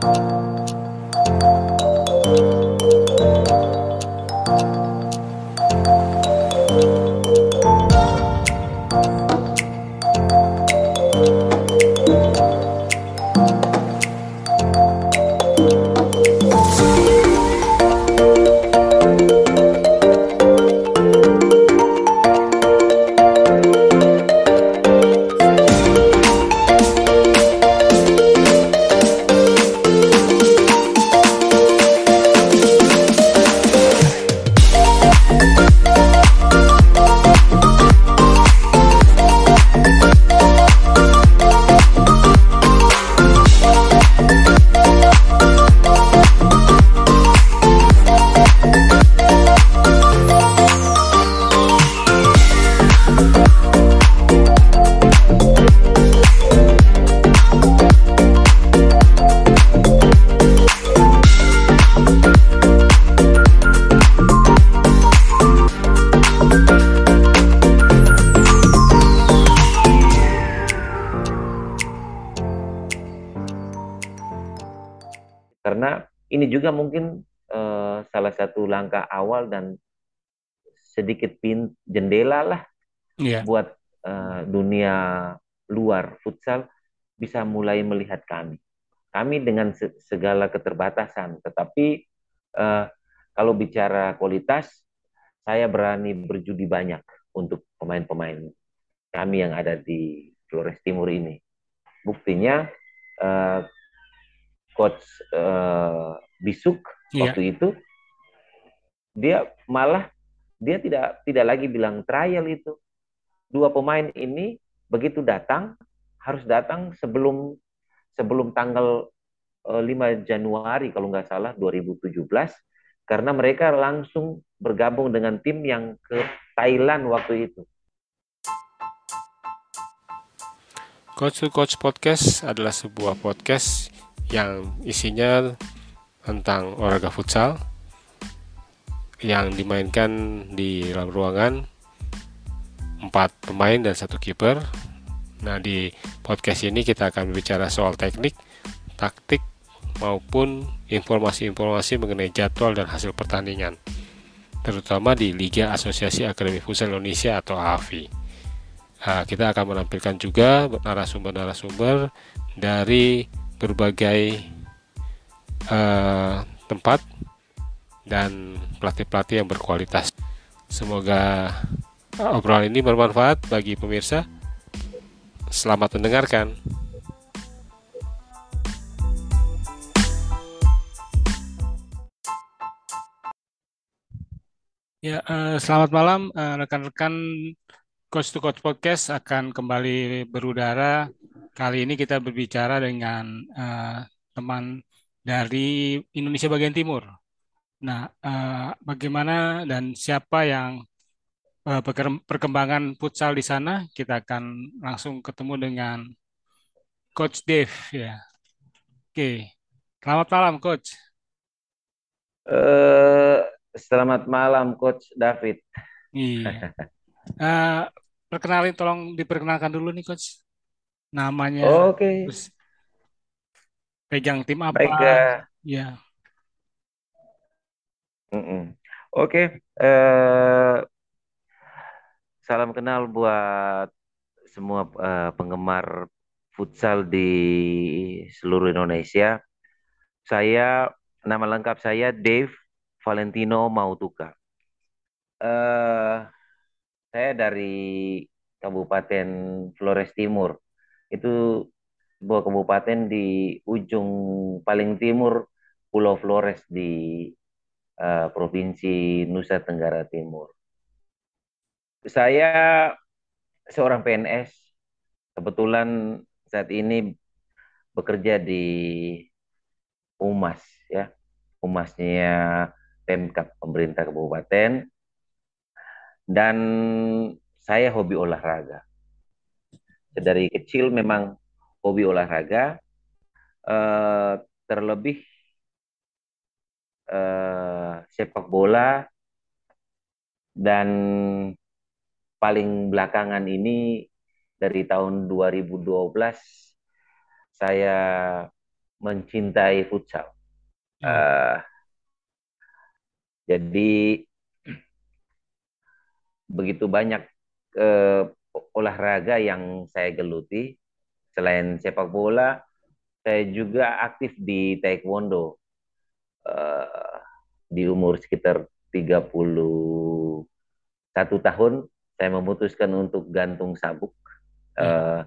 Karena langkah awal dan sedikit pin jendela lah yeah. buat uh, dunia luar futsal bisa mulai melihat kami. Kami dengan segala keterbatasan, tetapi uh, kalau bicara kualitas, saya berani berjudi banyak untuk pemain-pemain kami yang ada di Flores Timur ini. Buktinya uh, coach uh, Bisuk yeah. waktu itu dia malah dia tidak tidak lagi bilang trial itu. Dua pemain ini begitu datang harus datang sebelum sebelum tanggal uh, eh, 5 Januari kalau nggak salah 2017 karena mereka langsung bergabung dengan tim yang ke Thailand waktu itu. Coach to Coach Podcast adalah sebuah podcast yang isinya tentang olahraga futsal yang dimainkan di dalam ruangan empat pemain dan satu kiper. Nah di podcast ini kita akan berbicara soal teknik, taktik maupun informasi-informasi mengenai jadwal dan hasil pertandingan, terutama di Liga Asosiasi Akademi Futsal Indonesia atau AFI. Nah, kita akan menampilkan juga narasumber-narasumber dari berbagai uh, tempat dan pelatih-pelatih yang berkualitas. Semoga obrolan ini bermanfaat bagi pemirsa. Selamat mendengarkan. Ya, uh, selamat malam rekan rekan-rekan Coach to Coach Podcast akan kembali berudara Kali ini kita berbicara dengan uh, teman dari Indonesia bagian timur. Nah, uh, bagaimana dan siapa yang uh, perkembangan futsal di sana? Kita akan langsung ketemu dengan Coach Dave ya. Oke, selamat malam Coach. Uh, selamat malam Coach David. Iya. Uh, perkenalin, tolong diperkenalkan dulu nih Coach namanya Oke. Okay. terus pegang tim apa Baik, ya mm -mm. Oke, uh, salam kenal buat semua uh, penggemar futsal di seluruh Indonesia. Saya nama lengkap saya Dave Valentino Mautuka. Uh, saya dari Kabupaten Flores Timur itu sebuah kabupaten di ujung paling timur Pulau Flores di uh, Provinsi Nusa Tenggara Timur. Saya seorang PNS, kebetulan saat ini bekerja di Umas ya, Umasnya Pemkap pemerintah kabupaten. Dan saya hobi olahraga. Dari kecil memang hobi olahraga. Uh, terlebih uh, sepak bola dan paling belakangan ini dari tahun 2012 saya mencintai futsal. Hmm. Uh, jadi begitu banyak uh, olahraga yang saya geluti. Selain sepak bola, saya juga aktif di taekwondo. Uh, di umur sekitar 31 tahun, saya memutuskan untuk gantung sabuk. Uh,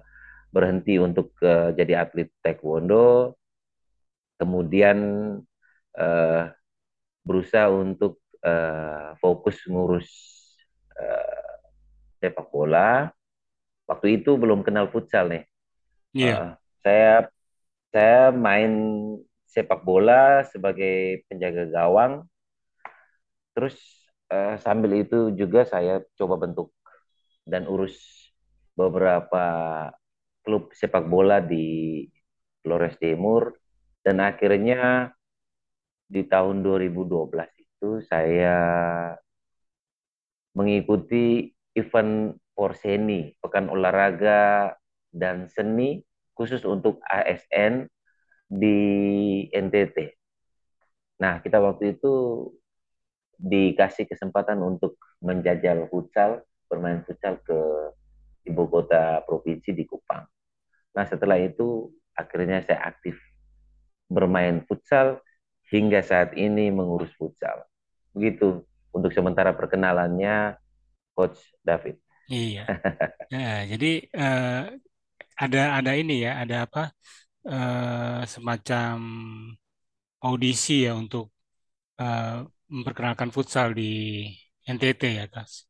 berhenti untuk uh, jadi atlet taekwondo kemudian uh, berusaha untuk uh, fokus ngurus uh, sepak bola. Waktu itu belum kenal futsal nih. Yeah. Iya. Uh, saya saya main sepak bola sebagai penjaga gawang. Terus uh, sambil itu juga saya coba bentuk dan urus beberapa klub sepak bola di Flores Timur dan akhirnya di tahun 2012 itu saya mengikuti event Porseni, Pekan Olahraga dan Seni khusus untuk ASN di NTT. Nah, kita waktu itu dikasih kesempatan untuk menjajal futsal, bermain futsal ke ibu kota provinsi di Kupang. Nah, setelah itu akhirnya saya aktif bermain futsal hingga saat ini mengurus futsal. Begitu untuk sementara perkenalannya Coach David. Iya. ya, jadi uh, ada ada ini ya, ada apa? Uh, semacam audisi ya untuk uh, memperkenalkan futsal di NTT ya, Kas.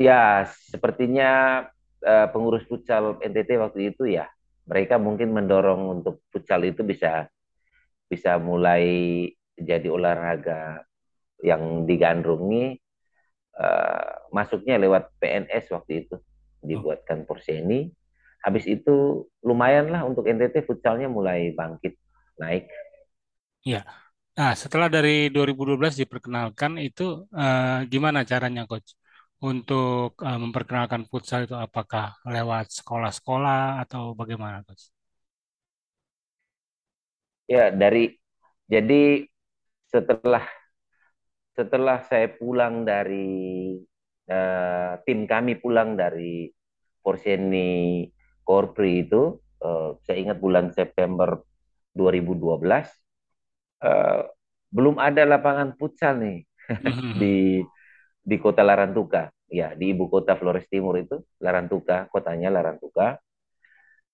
Ya, sepertinya uh, pengurus futsal NTT waktu itu ya mereka mungkin mendorong untuk futsal itu bisa bisa mulai jadi olahraga yang digandrungi uh, masuknya lewat PNS waktu itu dibuatkan Porseni. Habis itu lumayan lah untuk NTT futsalnya mulai bangkit naik. Ya. Nah, setelah dari 2012 diperkenalkan itu uh, gimana caranya coach? untuk uh, memperkenalkan futsal itu apakah lewat sekolah-sekolah atau bagaimana, Coach? Ya, dari jadi setelah setelah saya pulang dari uh, tim kami pulang dari Porseni Korpri itu, uh, saya ingat bulan September 2012, uh, belum ada lapangan futsal nih di di kota Larantuka, ya di ibu kota Flores Timur itu Larantuka, kotanya Larantuka.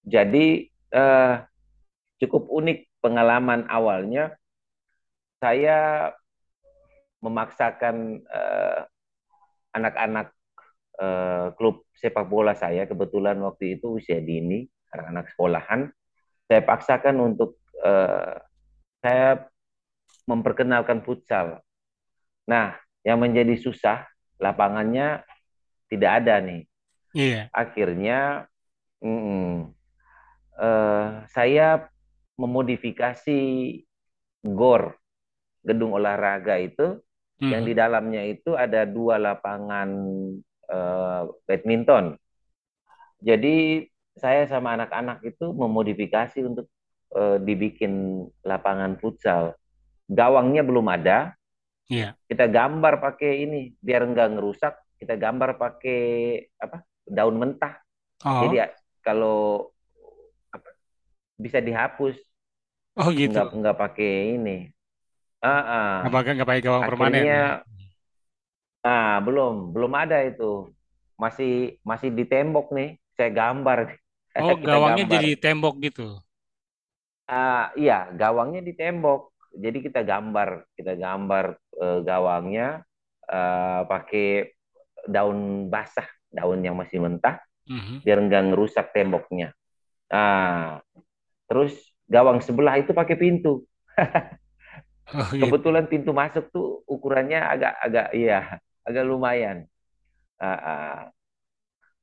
Jadi eh, cukup unik pengalaman awalnya. Saya memaksakan eh, anak-anak eh, klub sepak bola saya kebetulan waktu itu usia dini, anak-anak sekolahan, saya paksakan untuk eh, saya memperkenalkan futsal. Nah, yang menjadi susah lapangannya tidak ada nih. Iya. Akhirnya mm, uh, saya memodifikasi gor gedung olahraga itu hmm. yang di dalamnya itu ada dua lapangan uh, badminton. Jadi saya sama anak-anak itu memodifikasi untuk uh, dibikin lapangan futsal. Gawangnya belum ada, Iya. Kita gambar pakai ini biar enggak ngerusak. Kita gambar pakai apa? Daun mentah. Oh. Jadi kalau apa, bisa dihapus. Oh gitu. Enggak enggak pakai ini. Ah, ah. Nggak pakai nggak pakai gawang permanen. Ya? Ah, belum belum ada itu. Masih masih di tembok nih. Saya gambar. Oh, gawangnya gambar. jadi tembok gitu. Ah, iya, gawangnya di tembok jadi kita gambar kita gambar uh, gawangnya uh, pakai daun basah daun yang masih mentah uh-huh. biar nggak ngerusak temboknya nah terus gawang sebelah itu pakai pintu oh, gitu. kebetulan pintu masuk tuh ukurannya agak agak iya agak lumayan.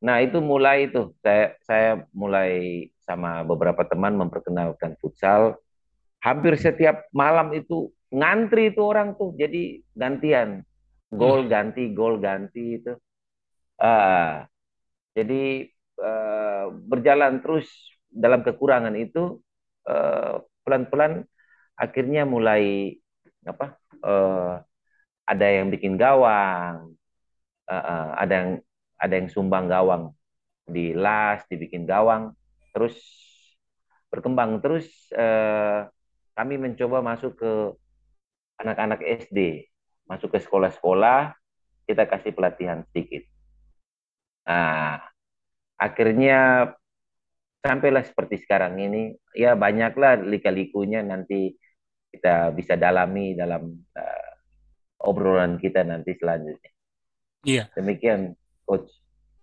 Nah itu mulai itu. Saya saya mulai sama beberapa teman memperkenalkan futsal. Hampir setiap malam itu ngantri itu orang tuh. Jadi gantian. Gol hmm. ganti gol ganti itu. Uh, jadi uh, berjalan terus dalam kekurangan itu pelan-pelan akhirnya mulai apa uh, ada yang bikin gawang. Uh, uh, ada yang ada yang sumbang gawang di las dibikin gawang terus berkembang. Terus uh, kami mencoba masuk ke anak-anak SD masuk ke sekolah-sekolah kita kasih pelatihan sedikit. Nah akhirnya sampailah seperti sekarang ini ya banyaklah lika-likunya nanti kita bisa dalami dalam uh, obrolan kita nanti selanjutnya. Iya. Demikian, coach.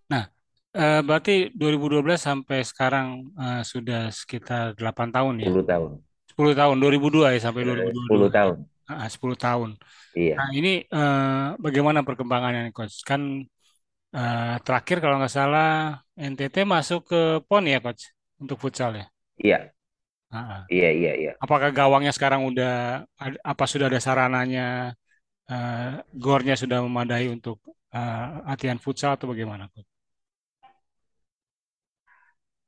Nah, uh, berarti 2012 sampai sekarang uh, sudah sekitar 8 tahun ya? 10 tahun. 10 tahun, 2002 ya sampai 2022. 10 tahun. Uh, 10 tahun. Iya. Nah, ini bagaimana perkembangannya, coach? Kan terakhir kalau nggak salah NTT masuk ke PON ya, coach, untuk futsal ya? Iya. Iya, iya, iya. Apakah gawangnya sekarang udah apa sudah ada sarananya? Uh, gornya sudah memadai untuk uh, latihan futsal atau bagaimana, coach?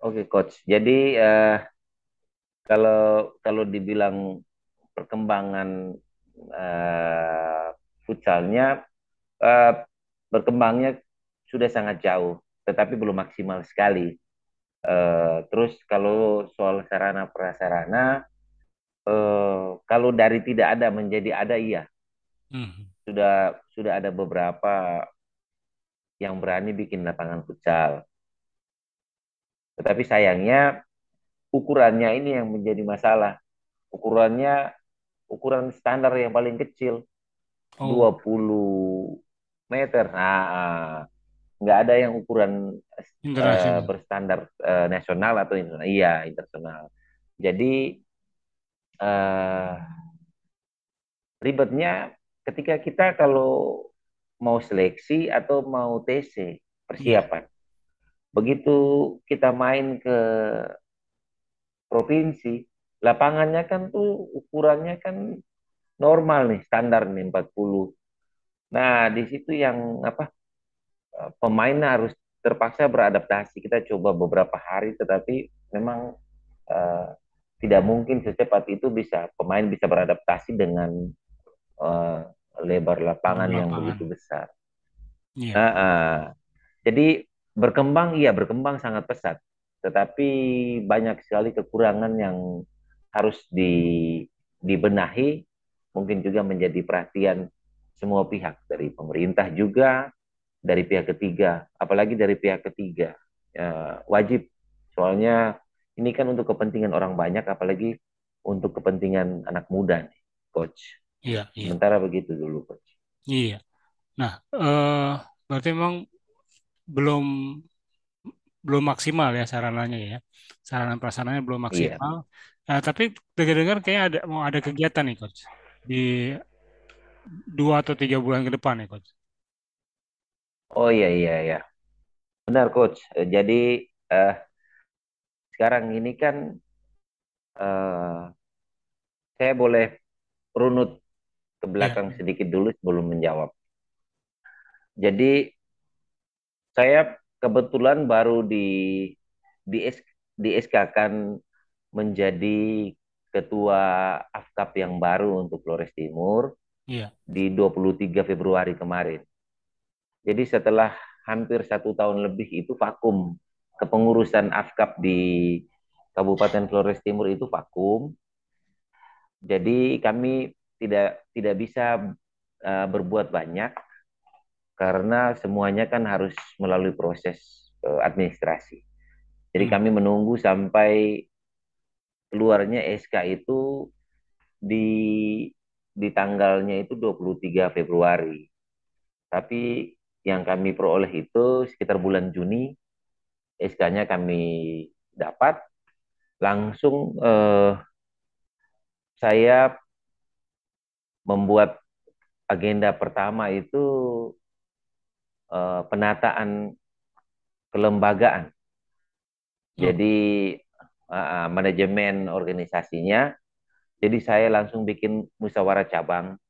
Oke, coach. Jadi uh, kalau kalau dibilang perkembangan uh, futsalnya uh, berkembangnya sudah sangat jauh, tetapi belum maksimal sekali Uh, terus kalau soal sarana prasarana, uh, kalau dari tidak ada menjadi ada iya, hmm. sudah sudah ada beberapa yang berani bikin lapangan futsal. Tetapi sayangnya ukurannya ini yang menjadi masalah. Ukurannya ukuran standar yang paling kecil, oh. 20 meter. Nah, nggak ada yang ukuran uh, berstandar uh, nasional atau internasional. Iya, internasional. Jadi uh, ribetnya ketika kita kalau mau seleksi atau mau TC persiapan. Yeah. Begitu kita main ke provinsi, lapangannya kan tuh ukurannya kan normal nih, standar nih 40. Nah, di situ yang apa? pemain harus terpaksa beradaptasi. Kita coba beberapa hari, tetapi memang uh, tidak mungkin secepat itu bisa pemain bisa beradaptasi dengan uh, lebar lapangan, lapangan yang begitu besar. Yeah. Nah, uh, jadi berkembang, iya berkembang sangat pesat, tetapi banyak sekali kekurangan yang harus di, dibenahi, mungkin juga menjadi perhatian semua pihak dari pemerintah juga, dari pihak ketiga, apalagi dari pihak ketiga. Ya, wajib, soalnya ini kan untuk kepentingan orang banyak, apalagi untuk kepentingan anak muda, nih, coach. Iya, iya. Sementara begitu dulu, coach. Iya. Nah, uh, berarti memang belum belum maksimal ya sarananya ya, sarana prasarananya belum iya. maksimal. Iya. Uh, tapi dengar-dengar kayaknya ada mau ada kegiatan nih, coach, di dua atau tiga bulan ke depan nih, coach. Oh iya iya iya. Benar coach. Eh, jadi uh, sekarang ini kan uh, saya boleh runut ke belakang ya. sedikit dulu sebelum menjawab. Jadi saya kebetulan baru di di di SK kan menjadi ketua AFKAP yang baru untuk Flores Timur ya. di 23 Februari kemarin. Jadi setelah hampir satu tahun lebih itu vakum kepengurusan AFKAP di Kabupaten Flores Timur itu vakum. Jadi kami tidak tidak bisa uh, berbuat banyak karena semuanya kan harus melalui proses uh, administrasi. Jadi hmm. kami menunggu sampai keluarnya SK itu di di tanggalnya itu 23 Februari. Tapi yang kami peroleh itu sekitar bulan Juni SK-nya kami dapat langsung eh, saya membuat agenda pertama itu eh, penataan kelembagaan. Hmm. Jadi uh, manajemen organisasinya. Jadi saya langsung bikin musyawarah cabang,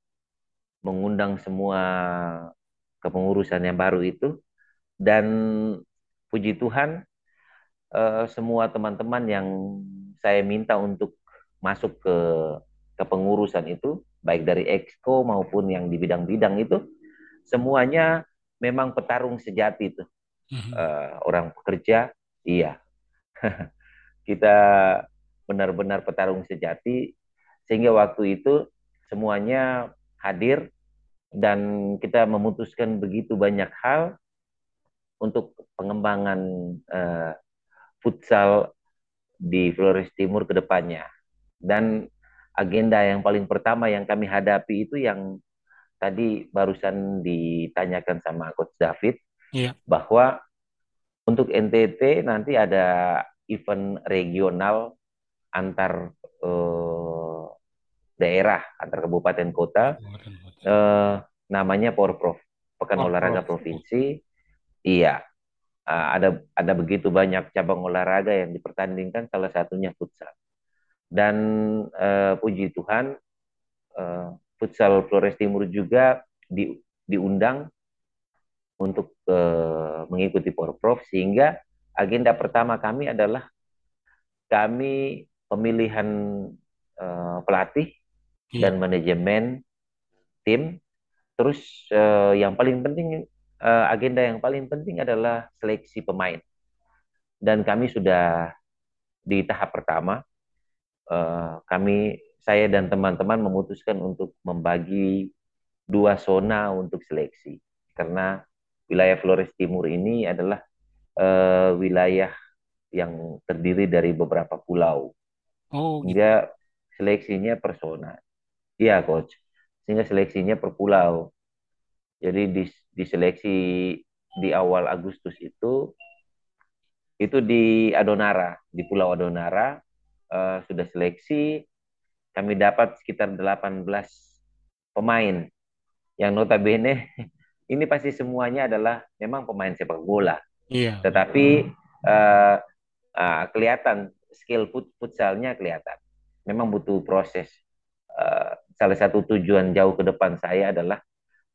mengundang semua kepengurusan yang baru itu dan puji Tuhan uh, semua teman-teman yang saya minta untuk masuk ke kepengurusan itu, baik dari exco maupun yang di bidang-bidang itu, semuanya memang petarung sejati itu. Uh, orang pekerja, iya. Kita benar-benar petarung sejati, sehingga waktu itu semuanya hadir dan kita memutuskan begitu banyak hal untuk pengembangan uh, futsal di Flores Timur ke depannya. Dan agenda yang paling pertama yang kami hadapi itu yang tadi barusan ditanyakan sama Coach David yeah. bahwa untuk NTT nanti ada event regional antar uh, daerah antar kabupaten kota. Uh, namanya Porprov Pekan Olahraga Provinsi. Iya. Uh, ada ada begitu banyak cabang olahraga yang dipertandingkan salah satunya futsal dan uh, puji Tuhan uh, futsal Flores Timur juga di, diundang untuk uh, mengikuti Porprov sehingga agenda pertama kami adalah kami pemilihan uh, pelatih yeah. dan manajemen tim. Terus uh, yang paling penting uh, agenda yang paling penting adalah seleksi pemain. Dan kami sudah di tahap pertama uh, kami saya dan teman-teman memutuskan untuk membagi dua zona untuk seleksi karena wilayah Flores Timur ini adalah uh, wilayah yang terdiri dari beberapa pulau. Oh, gitu. Sehingga seleksinya per zona. Iya, coach. Sehingga seleksinya per pulau. Jadi di, di seleksi di awal Agustus itu itu di Adonara, di Pulau Adonara uh, sudah seleksi, kami dapat sekitar 18 pemain yang notabene ini pasti semuanya adalah memang pemain sepak bola. Iya. Tetapi uh, uh, kelihatan skill fut futsalnya kelihatan. Memang butuh proses. Uh, salah satu tujuan jauh ke depan saya adalah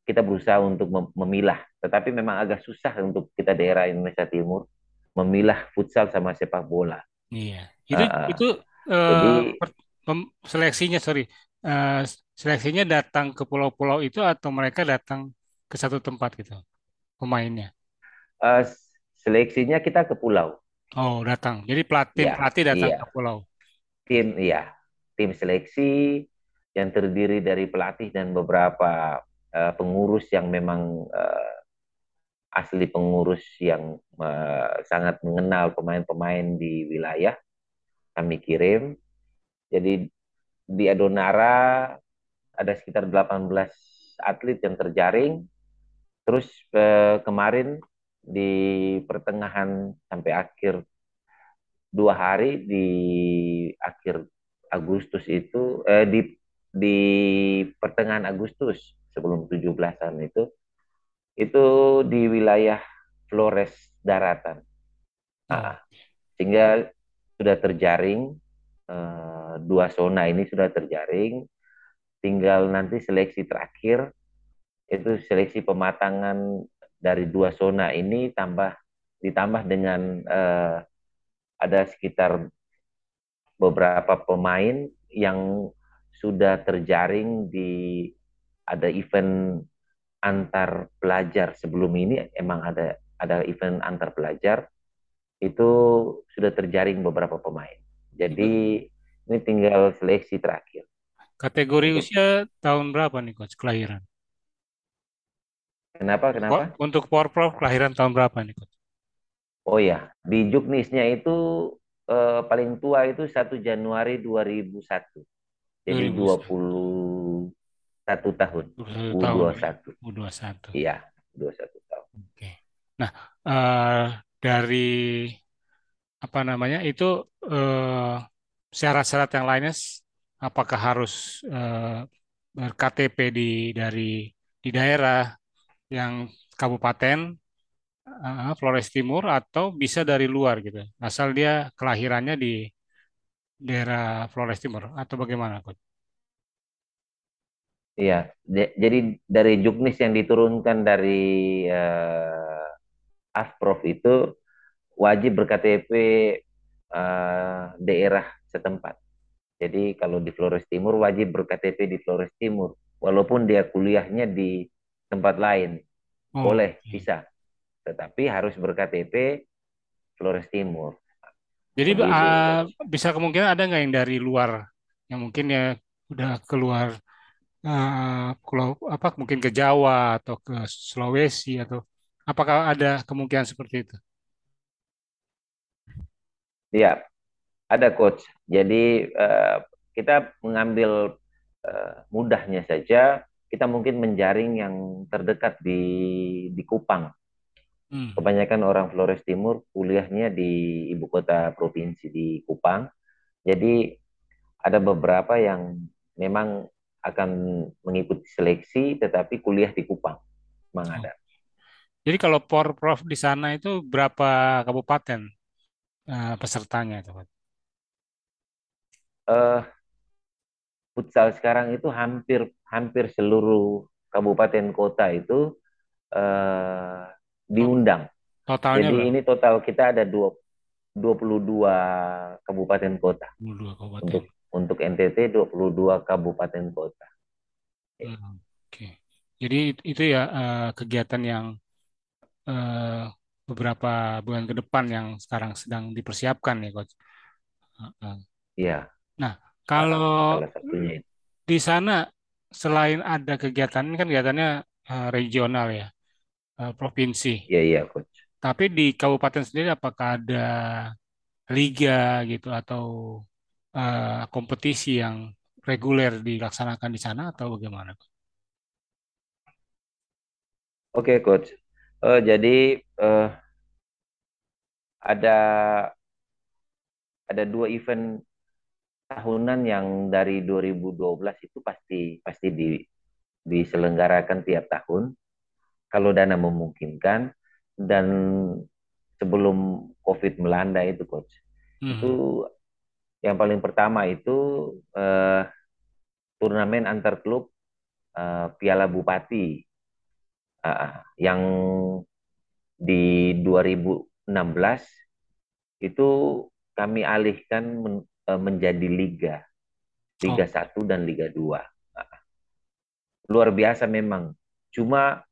kita berusaha untuk mem memilah. Tetapi memang agak susah untuk kita daerah Indonesia Timur memilah futsal sama sepak bola. Iya. Itu uh, itu uh, jadi, seleksinya sorry. Uh, seleksinya datang ke pulau-pulau itu atau mereka datang ke satu tempat gitu pemainnya? Uh, seleksinya kita ke pulau. Oh datang. Jadi pelatih ya, pelatih datang iya. ke pulau. Tim iya. Tim seleksi yang terdiri dari pelatih dan beberapa uh, pengurus yang memang uh, asli pengurus yang uh, sangat mengenal pemain-pemain di wilayah kami kirim. Jadi di Adonara ada sekitar 18 atlet yang terjaring. Terus eh, kemarin di pertengahan sampai akhir dua hari di akhir Agustus itu eh, di di pertengahan Agustus sebelum 17-an itu itu di wilayah Flores daratan. Nah, sehingga sudah terjaring eh, dua zona ini sudah terjaring tinggal nanti seleksi terakhir itu seleksi pematangan dari dua zona ini tambah ditambah dengan eh, ada sekitar beberapa pemain yang sudah terjaring di ada event antar pelajar sebelum ini emang ada ada event antar pelajar itu sudah terjaring beberapa pemain. Jadi ini tinggal seleksi terakhir. Kategori usia tahun berapa nih coach kelahiran? Kenapa? Kenapa? Untuk Power Pro kelahiran tahun berapa nih coach? Oh ya, di Juknisnya itu eh, paling tua itu 1 Januari 2001. Jadi 2001. 21 tahun. U21. U21. Iya, 21 tahun. Oke. Nah, uh, dari apa namanya itu eh, syarat-syarat yang lainnya apakah harus eh, berKTP di dari di daerah yang kabupaten uh, Flores Timur atau bisa dari luar gitu asal dia kelahirannya di daerah Flores Timur atau bagaimana Coach? Iya, jadi dari juknis yang diturunkan dari uh, Asprof itu wajib berKTP uh, daerah setempat. Jadi kalau di Flores Timur wajib berKTP di Flores Timur, walaupun dia kuliahnya di tempat lain, oh, boleh bisa, tetapi harus berKTP Flores Timur. Jadi uh, bisa kemungkinan ada nggak yang dari luar? Yang mungkin ya udah keluar uh, apa mungkin ke Jawa atau ke Sulawesi atau apakah ada kemungkinan seperti itu? Ya, ada coach. Jadi uh, kita mengambil uh, mudahnya saja kita mungkin menjaring yang terdekat di di Kupang Hmm. Kebanyakan orang Flores Timur kuliahnya di ibu kota provinsi di Kupang. Jadi ada beberapa yang memang akan mengikuti seleksi tetapi kuliah di Kupang. Memang oh. Jadi kalau Porprov di sana itu berapa kabupaten uh, pesertanya itu? Uh, futsal sekarang itu hampir hampir seluruh kabupaten kota itu uh, diundang. Totalnya Jadi berapa? ini total kita ada dua, 22 kabupaten kota. 22 kabupaten. Untuk untuk NTT 22 kabupaten kota. Hmm, Oke. Okay. Jadi itu ya uh, kegiatan yang uh, beberapa bulan ke depan yang sekarang sedang dipersiapkan ya, coach. Iya. Nah, kalau di sana selain ada kegiatan ini kan kegiatannya uh, regional ya uh, provinsi. Iya iya coach. Tapi di kabupaten sendiri apakah ada liga gitu atau uh, kompetisi yang reguler dilaksanakan di sana atau bagaimana? Oke okay, coach. Uh, jadi uh, ada ada dua event tahunan yang dari 2012 itu pasti pasti di, diselenggarakan tiap tahun kalau dana memungkinkan dan sebelum COVID melanda itu coach hmm. itu yang paling pertama itu uh, turnamen antar klub uh, Piala Bupati uh, yang di 2016 itu kami alihkan men, uh, menjadi liga Liga oh. 1 dan Liga 2 uh, luar biasa memang cuma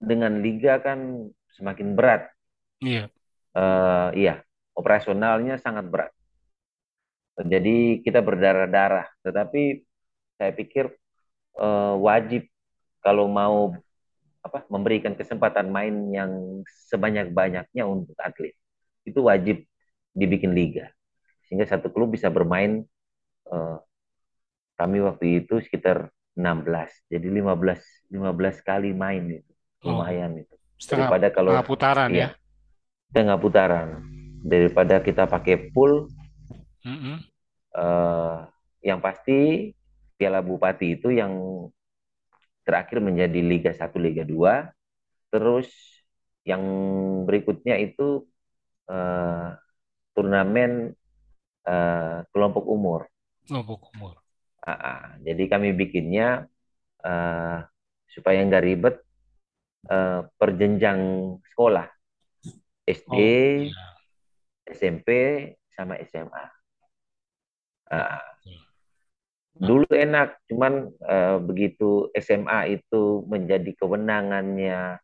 dengan liga kan semakin berat. Iya. Uh, iya, operasionalnya sangat berat. Jadi kita berdarah-darah. Tetapi saya pikir uh, wajib kalau mau apa memberikan kesempatan main yang sebanyak-banyaknya untuk atlet itu wajib dibikin liga sehingga satu klub bisa bermain uh, kami waktu itu sekitar 16 jadi 15 15 kali main itu lumayan oh. itu setengah, daripada kalau setengah putaran ya, ya setengah putaran daripada kita pakai pool mm -hmm. uh, yang pasti Piala Bupati itu yang terakhir menjadi Liga 1 Liga 2 terus yang berikutnya itu uh, turnamen uh, kelompok umur kelompok umur uh, uh, jadi kami bikinnya uh, supaya nggak ribet uh, perjenjang sekolah SD, oh, iya. SMP sama SMA. Nah, dulu enak, cuman uh, begitu SMA itu menjadi kewenangannya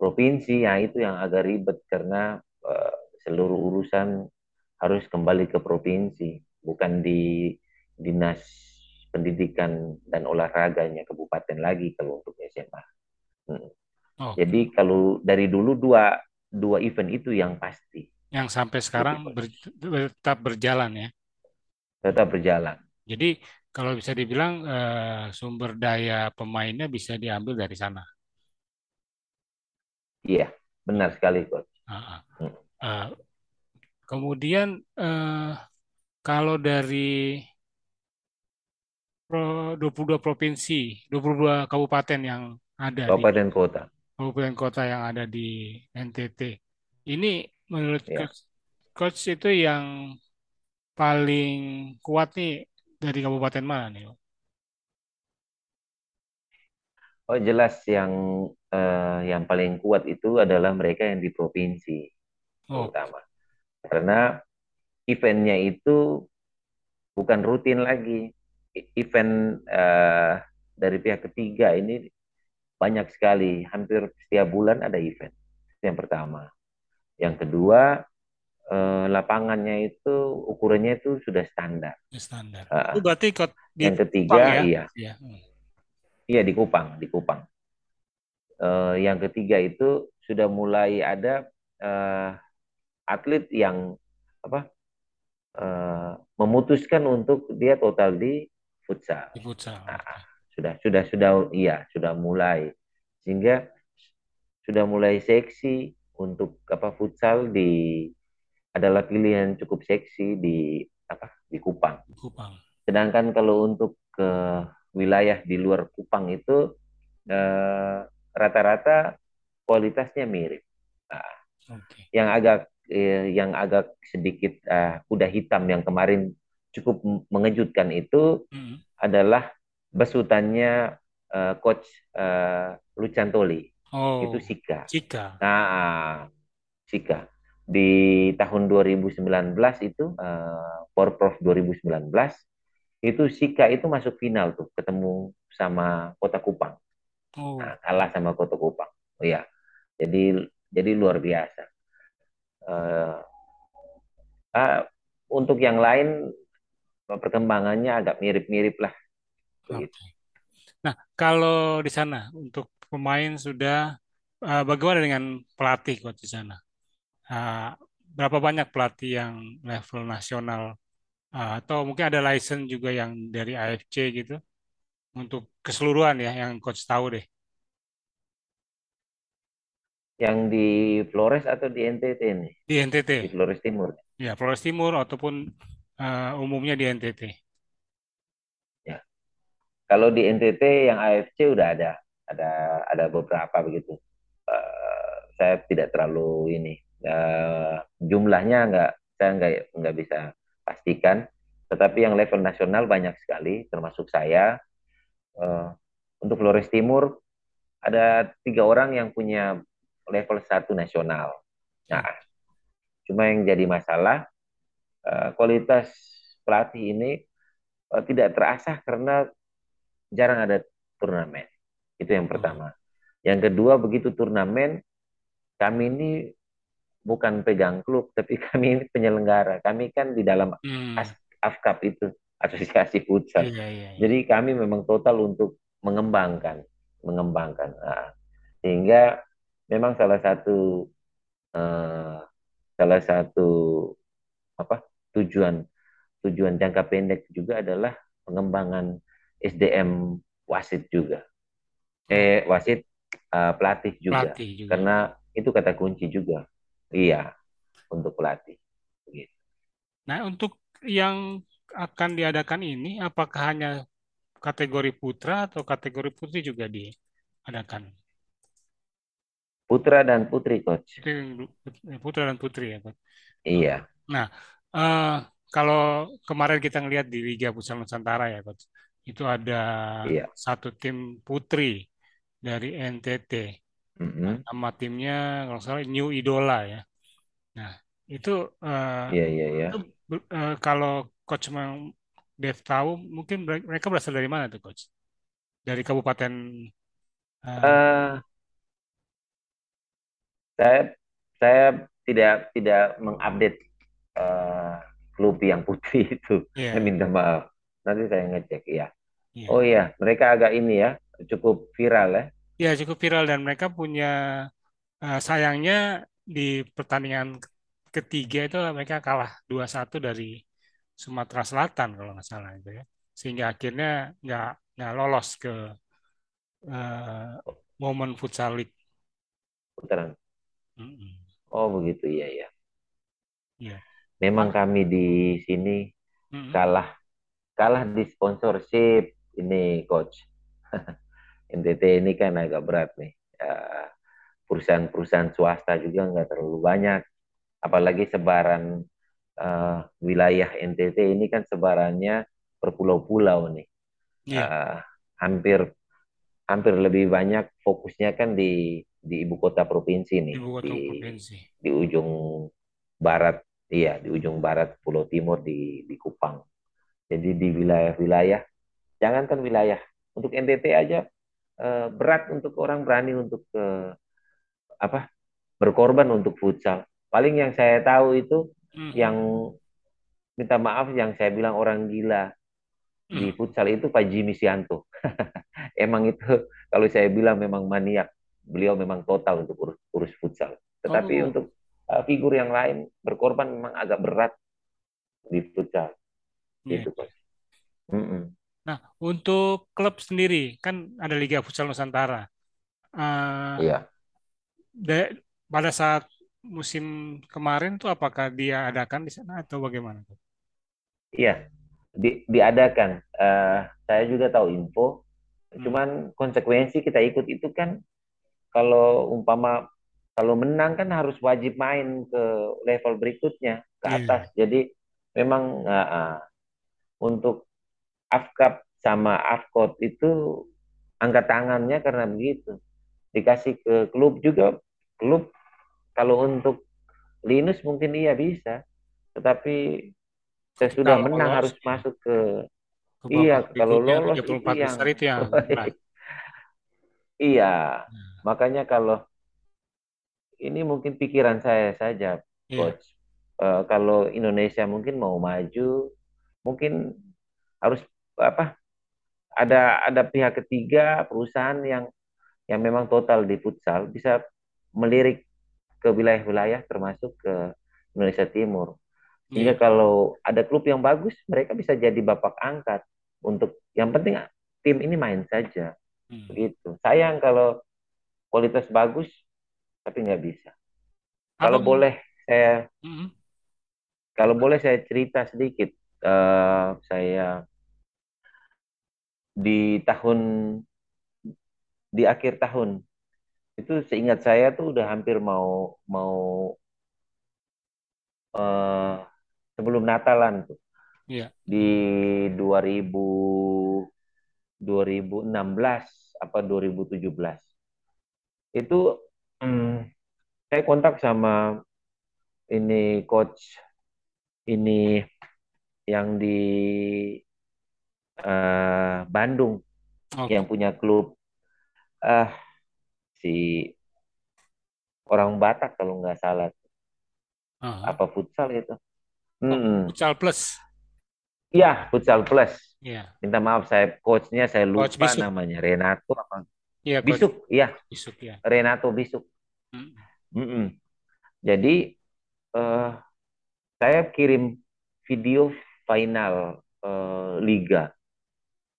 provinsi, ya itu yang agak ribet karena uh, seluruh urusan harus kembali ke provinsi, bukan di dinas pendidikan dan olahraganya kabupaten lagi kalau untuk SMA. Hmm. Oh. Jadi kalau dari dulu dua dua event itu yang pasti. Yang sampai sekarang ber, tetap berjalan ya. Tetap berjalan. Jadi kalau bisa dibilang uh, sumber daya pemainnya bisa diambil dari sana. Iya, benar sekali coach. Uh, uh. Uh, kemudian uh, kalau dari 22 provinsi, 22 kabupaten yang ada kabupaten di, kota kabupaten kota yang ada di NTT. Ini menurut ya. coach, coach itu yang paling kuat nih dari kabupaten mana nih? Oh jelas yang uh, yang paling kuat itu adalah mereka yang di provinsi oh. terutama karena eventnya itu bukan rutin lagi. Event uh, dari pihak ketiga ini banyak sekali, hampir setiap bulan ada event. Itu yang pertama. Yang kedua, uh, lapangannya itu ukurannya itu sudah standar. Standar. Uh, itu berarti yang ketiga, ya? iya. Iya. Hmm. Iya di Kupang, di Kupang. Uh, yang ketiga itu sudah mulai ada uh, atlet yang apa uh, memutuskan untuk dia total di futsal. Di futsal. Nah, sudah sudah sudah iya sudah mulai sehingga sudah mulai seksi untuk apa futsal di adalah pilihan cukup seksi di apa di Kupang. Kupang. Sedangkan kalau untuk ke wilayah di luar Kupang itu eh, rata-rata kualitasnya mirip. Nah, okay. Yang agak eh, yang agak sedikit uh, kuda hitam yang kemarin cukup mengejutkan itu mm. adalah besutannya uh, coach uh, Lucantoli. Oh, itu Sika. Sika. Nah, Sika. Di tahun 2019 itu uh, Porprov 2019 itu Sika itu masuk final tuh ketemu sama Kota Kupang. Oh. Nah, kalah sama Kota Kupang. Oh iya. Jadi jadi luar biasa uh, uh, untuk yang lain perkembangannya agak mirip-mirip lah. Okay. Nah, kalau di sana untuk pemain sudah uh, bagaimana dengan pelatih coach di sana? Uh, berapa banyak pelatih yang level nasional uh, atau mungkin ada license juga yang dari AFC gitu untuk keseluruhan ya yang coach tahu deh. Yang di Flores atau di NTT nih? Di NTT. Di Flores Timur. Ya, Flores Timur ataupun uh, umumnya di NTT. Ya. Kalau di NTT yang AFC udah ada, ada ada beberapa begitu. Uh, saya tidak terlalu ini uh, jumlahnya nggak saya nggak nggak bisa pastikan. Tetapi yang level nasional banyak sekali, termasuk saya. Uh, untuk Flores Timur ada tiga orang yang punya level 1 nasional. Nah, cuma yang jadi masalah uh, kualitas pelatih ini uh, tidak terasah karena jarang ada turnamen. Itu yang pertama. Yang kedua, begitu turnamen, kami ini bukan pegang klub, tapi kami ini penyelenggara. Kami kan di dalam hmm. AFKAP itu, Asosiasi Futsal. Iya, iya, iya. Jadi kami memang total untuk mengembangkan, mengembangkan. Nah, sehingga memang salah satu uh, salah satu apa tujuan tujuan jangka pendek juga adalah pengembangan SDM wasit juga eh wasit uh, pelatih juga. pelatih juga karena itu kata kunci juga iya untuk pelatih nah untuk yang akan diadakan ini apakah hanya kategori putra atau kategori putri juga diadakan Putra dan putri, coach. Putra dan putri ya, coach. Iya. Nah, uh, kalau kemarin kita ngelihat di Liga Futsal Nusantara ya, coach, itu ada iya. satu tim putri dari NTT. Mm-hmm. Nama timnya kalau salah New Idola ya. Nah, itu uh, iya, iya, iya. Itu, uh, kalau coach memang Dev tahu, mungkin mereka berasal dari mana tuh, coach? Dari kabupaten uh, uh, saya saya tidak tidak mengupdate uh, klub yang putih itu. Yeah. Saya minta maaf. Nanti saya ngecek ya. Yeah. Oh iya, mereka agak ini ya, cukup viral ya. Ya, cukup viral dan mereka punya uh, sayangnya di pertandingan ketiga itu mereka kalah 2-1 dari Sumatera Selatan kalau nggak salah itu ya. Sehingga akhirnya nggak nggak lolos ke uh, momen futsal league. Putaran Oh begitu ya ya. Ya. Memang kami di sini kalah kalah di sponsorship ini coach. NTT ini kan agak berat nih. Perusahaan-perusahaan swasta juga nggak terlalu banyak. Apalagi sebaran uh, wilayah NTT ini kan sebarannya per pulau-pulau nih. Yeah. Iya. Uh, hampir hampir lebih banyak fokusnya kan di di ibu kota provinsi nih ibu kota di, provinsi. di ujung barat Iya, di ujung barat Pulau Timur di di Kupang. Jadi di wilayah-wilayah, jangankan wilayah, untuk NTT aja eh, berat untuk orang berani untuk eh, apa berkorban untuk futsal. Paling yang saya tahu itu mm-hmm. yang minta maaf yang saya bilang orang gila mm. di futsal itu Pak Jimmy Sianto. Emang itu kalau saya bilang memang maniak. Beliau memang total untuk urus, urus futsal. Tetapi oh. untuk uh, figur yang lain berkorban memang agak berat di futsal. Yeah. Gitu, Coach. Mm -mm. Nah, untuk klub sendiri kan ada Liga Futsal Nusantara. Uh, iya. pada saat musim kemarin tuh apakah dia adakan di sana atau bagaimana? Iya, di, diadakan. Uh, saya juga tahu info. Hmm. Cuman konsekuensi kita ikut itu kan kalau umpama kalau menang kan harus wajib main ke level berikutnya ke iya. atas. Yeah. Jadi memang uh, uh, untuk AFCAP sama AFCOT itu angkat tangannya karena begitu. Dikasih ke klub juga, klub kalau untuk Linus mungkin iya bisa, tetapi saya sudah kalau menang lolos, harus masuk ke, ke iya kalau lolos itu yang itu yang iya hmm. makanya kalau ini mungkin pikiran saya saja yeah. coach uh, kalau Indonesia mungkin mau maju mungkin harus apa ada ada pihak ketiga perusahaan yang yang memang total di futsal bisa melirik ke wilayah-wilayah termasuk ke Indonesia Timur sehingga yeah. kalau ada klub yang bagus, mereka bisa jadi bapak angkat untuk yang penting tim ini main saja. Hmm. Begitu. Sayang kalau kualitas bagus tapi nggak bisa. Kalau boleh saya hmm. kalau boleh saya cerita sedikit uh, saya di tahun di akhir tahun itu seingat saya tuh udah hampir mau mau uh, sebelum Natalan tuh. Iya. Di 2000 2016 apa 2017. Itu hmm, saya kontak sama ini coach ini yang di uh, Bandung okay. yang punya klub uh, si orang Batak kalau nggak salah uh -huh. apa futsal itu Hmm. Futsal Plus. Iya, Futsal Plus. Iya. Minta maaf saya coachnya saya lupa Coach namanya Renato apa? Iya, Bisuk, iya. Bisuk ya. Renato Bisuk. Hmm. Mm -mm. Jadi uh, saya kirim video final uh, liga.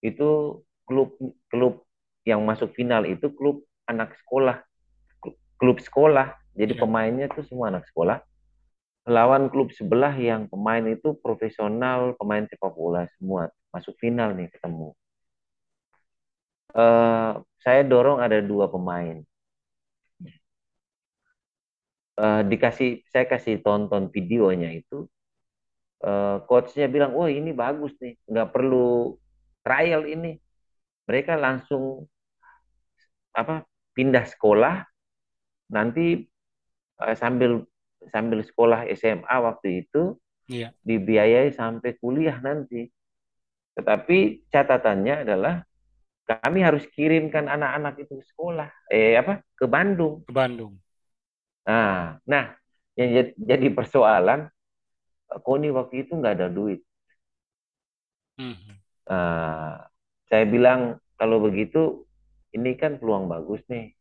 Itu klub klub yang masuk final itu klub anak sekolah. Klub sekolah. Jadi ya. pemainnya itu semua anak sekolah lawan klub sebelah yang pemain itu profesional, pemain sepak bola semua masuk final nih ketemu. Uh, saya dorong ada dua pemain. Uh, dikasih, saya kasih tonton videonya itu. Uh, coachnya bilang, oh ini bagus nih, nggak perlu trial ini. Mereka langsung apa pindah sekolah, nanti uh, sambil sambil sekolah SMA waktu itu iya. dibiayai sampai kuliah nanti. Tetapi catatannya adalah kami harus kirimkan anak-anak itu ke sekolah, eh apa ke Bandung. Ke Bandung. Nah, nah yang jadi persoalan, Koni waktu itu nggak ada duit. Hmm. Nah, saya bilang kalau begitu ini kan peluang bagus nih.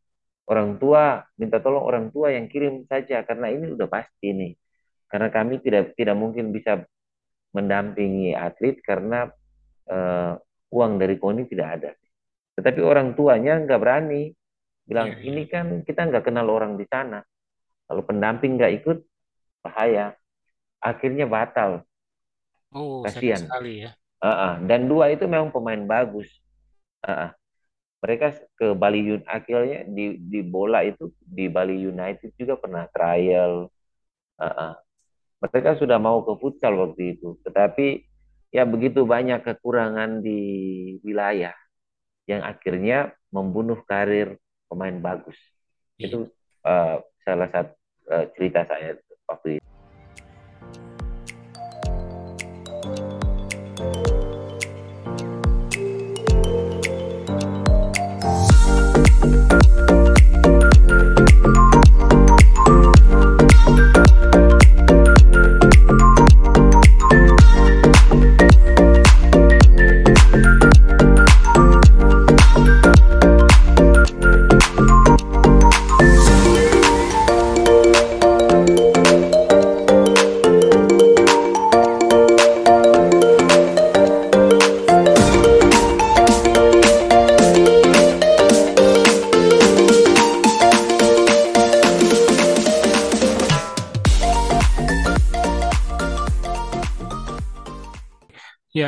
Orang tua minta tolong orang tua yang kirim saja karena ini udah pasti nih. Karena kami tidak tidak mungkin bisa mendampingi atlet karena uh, uang dari KONI tidak ada. Tetapi orang tuanya nggak berani. Bilang iya, iya. ini kan kita nggak kenal orang di sana. Kalau pendamping nggak ikut bahaya. Akhirnya batal. Oh kasihan. sekali ya uh -uh. dan dua itu memang pemain bagus uh -uh mereka ke Bali United akhirnya di di bola itu di Bali United juga pernah trial uh -uh. mereka sudah mau ke futsal waktu itu tetapi ya begitu banyak kekurangan di wilayah yang akhirnya membunuh karir pemain bagus yeah. itu uh, salah satu uh, cerita saya waktu itu